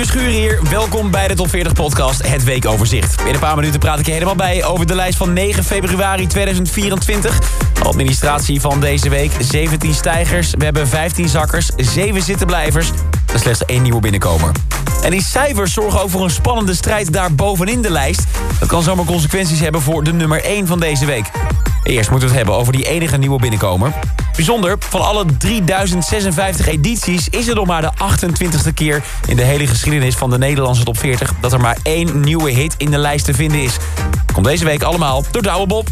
Verschuren hier. Welkom bij de Top 40 podcast, het weekoverzicht. In een paar minuten praat ik je helemaal bij over de lijst van 9 februari 2024. Administratie van deze week, 17 stijgers. We hebben 15 zakkers, 7 zittenblijvers en slechts één nieuwe binnenkomer. En die cijfers zorgen ook voor een spannende strijd daar bovenin de lijst. Dat kan zomaar consequenties hebben voor de nummer 1 van deze week. Eerst moeten we het hebben over die enige nieuwe binnenkomer. Bijzonder, van alle 3056 edities is het nog maar de 28e keer... in de hele geschiedenis van de Nederlandse top 40... dat er maar één nieuwe hit in de lijst te vinden is. Komt deze week allemaal door Douwe Bob.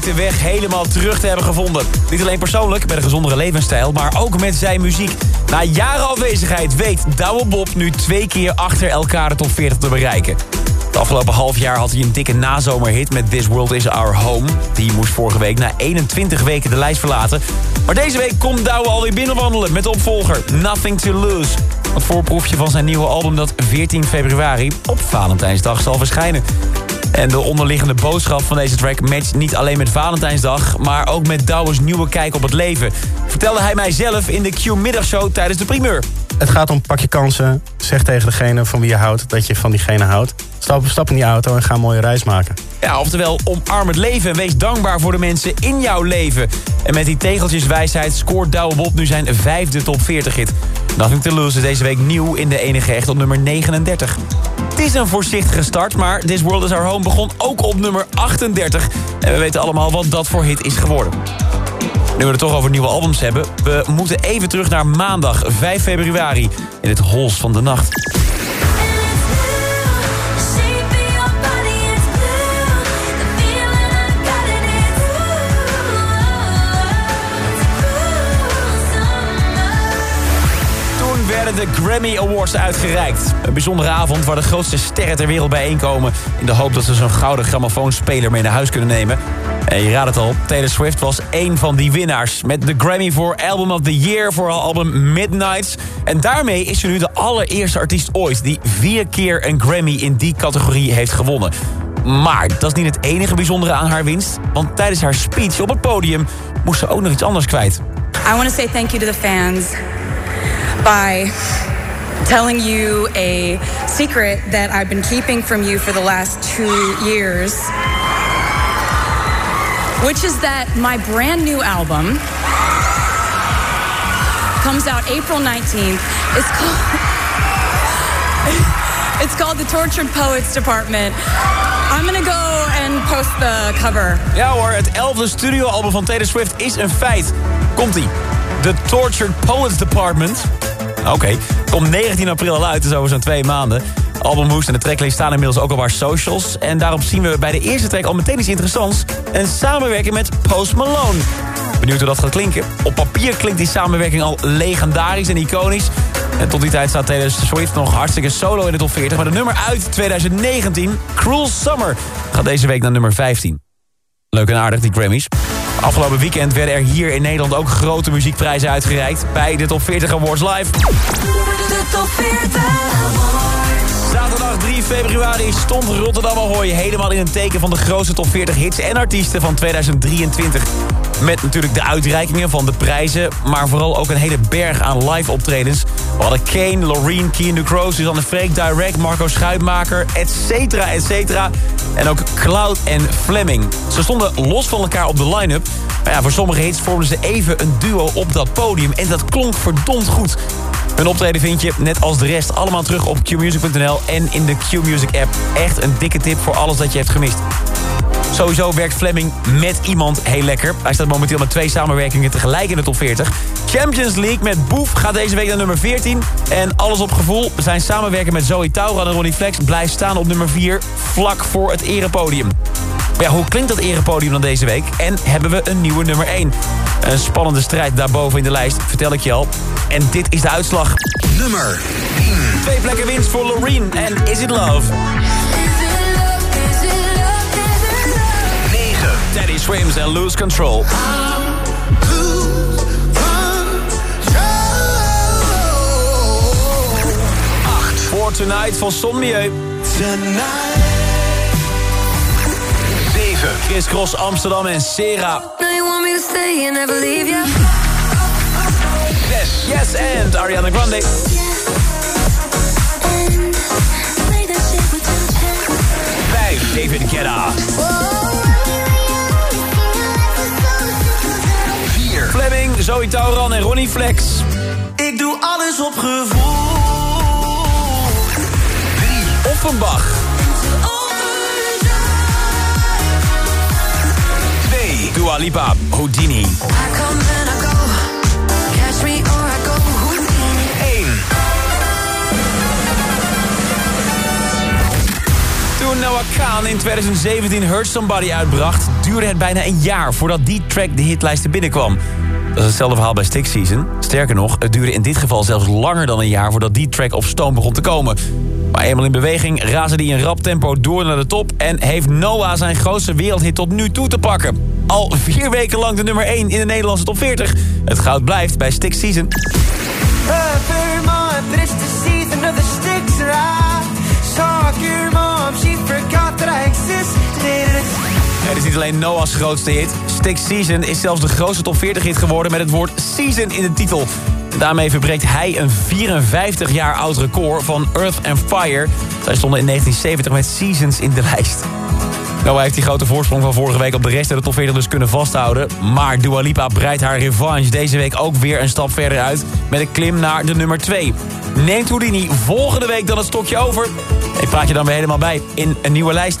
De weg helemaal terug te hebben gevonden. Niet alleen persoonlijk, met een gezondere levensstijl... maar ook met zijn muziek. Na jaren afwezigheid weet Douwe Bob nu twee keer achter elkaar de top 40 te bereiken. Het afgelopen half jaar had hij een dikke nazomerhit met This World Is Our Home. Die moest vorige week na 21 weken de lijst verlaten. Maar deze week komt Douwe alweer binnenwandelen met de opvolger Nothing to Lose. Het voorproefje van zijn nieuwe album dat 14 februari op Valentijnsdag zal verschijnen. En de onderliggende boodschap van deze track matcht niet alleen met Valentijnsdag... maar ook met Douwe's nieuwe kijk op het leven. Vertelde hij mij zelf in de Q-middagshow tijdens de primeur. Het gaat om pak je kansen. Zeg tegen degene van wie je houdt dat je van diegene houdt. Stap, stap in die auto en ga een mooie reis maken. Ja, oftewel, omarm het leven en wees dankbaar voor de mensen in jouw leven. En met die tegeltjeswijsheid scoort Douwe Bob nu zijn vijfde top 40 hit. Nothing to Lose is deze week nieuw in de enige echt op nummer 39. Het is een voorzichtige start, maar This World Is Our Home begon ook op nummer 38. En we weten allemaal wat dat voor hit is geworden. Nu we het toch over nieuwe albums hebben... we moeten even terug naar maandag 5 februari in het Hols van de Nacht. De Grammy Awards uitgereikt. Een bijzondere avond waar de grootste sterren ter wereld bijeenkomen... in de hoop dat ze zo'n gouden grammofoonspeler mee naar huis kunnen nemen. En je raadt het al, Taylor Swift was één van die winnaars... met de Grammy voor Album of the Year voor haar album Midnights. En daarmee is ze nu de allereerste artiest ooit... die vier keer een Grammy in die categorie heeft gewonnen. Maar dat is niet het enige bijzondere aan haar winst... want tijdens haar speech op het podium moest ze ook nog iets anders kwijt. I want to say thank you to the fans by telling you a secret that I've been keeping from you for the last two years, which is that my brand new album comes out April 19th. It's called. It's called The Tortured Poets Department. I'm gonna go and post the cover. Ja hoor, het elfde studioalbum van Taylor Swift is een feit. Komt-ie. The Tortured Poets Department. Oké, komt 19 april al uit, dus over zo'n twee maanden. Albumhoes en de tracklist staan inmiddels ook op haar socials. En daarop zien we bij de eerste track al meteen iets interessants. Een samenwerking met Post Malone. Benieuwd hoe dat gaat klinken. Op papier klinkt die samenwerking al legendarisch en iconisch. En tot die tijd staat Taylor Swift nog hartstikke solo in de top 40. Maar de nummer uit 2019, Cruel Summer, gaat deze week naar nummer 15. Leuk en aardig, die Grammys. Afgelopen weekend werden er hier in Nederland ook grote muziekprijzen uitgereikt... bij de Top 40 Awards Live. De top 40 Zaterdag 3 februari stond Rotterdam Ahoy helemaal in een teken van de grootste top 40 hits en artiesten van 2023. Met natuurlijk de uitreikingen van de prijzen, maar vooral ook een hele berg aan live optredens. We hadden Kane, Loreen, Keen de Crow, Suzanne Freek, Direct, Marco Schuitmaker, et cetera. En ook Cloud en Fleming. Ze stonden los van elkaar op de line-up. Maar ja, voor sommige hits vormden ze even een duo op dat podium. En dat klonk verdomd goed. Hun optreden vind je, net als de rest, allemaal terug op qmusic.nl en in de Qmusic app. Echt een dikke tip voor alles dat je hebt gemist. Sowieso werkt Fleming met iemand heel lekker. Hij staat momenteel met twee samenwerkingen tegelijk in de top 40. Champions League met Boef gaat deze week naar nummer 14. En Alles op Gevoel, zijn samenwerking met Zoe Taura en Ronnie Flex... blijft staan op nummer 4, vlak voor het erepodium. Maar ja, hoe klinkt dat erepodium dan deze week? En hebben we een nieuwe nummer 1? Een spannende strijd daarboven in de lijst, vertel ik je al. En dit is de uitslag. Nummer Twee plekken winst voor Loreen en Is It Love. Teddy Swims en Lose Control. For Tonight van Son Mieu. 7. Chris Cross Amsterdam en Sera. Now you want me to stay and never leave you. 6. Yes and Ariana Grande. Vijf. David Guetta. Zoe Tauran en Ronnie Flex. Ik doe alles op gevoel. 3. Offenbach. 2. Dua Lipa. Houdini. I come and I go. Catch me or I go. Houdini. 1. Toen Noah Khan in 2017 Hurt Somebody uitbracht... duurde het bijna een jaar voordat die track de hitlijsten binnenkwam. Dat is hetzelfde verhaal bij Stick Season. Sterker nog, het duurde in dit geval zelfs langer dan een jaar... voordat die track op stoom begon te komen. Maar eenmaal in beweging razen die in rap tempo door naar de top... en heeft Noah zijn grootste wereldhit tot nu toe te pakken. Al vier weken lang de nummer 1 in de Nederlandse top 40. Het goud blijft bij Stick Season. Season of the sticks and Het is niet alleen Noah's grootste hit. Stick Season is zelfs de grootste top 40 hit geworden met het woord season in de titel. Daarmee verbreekt hij een 54 jaar oud record van Earth and Fire. Zij stonden in 1970 met Seasons in de lijst. Noah heeft die grote voorsprong van vorige week op de rest van de top 40 dus kunnen vasthouden. Maar Dua Lipa breidt haar revanche deze week ook weer een stap verder uit... met een klim naar de nummer 2. Neemt Houdini volgende week dan het stokje over? Ik praat je dan weer helemaal bij in een nieuwe lijst.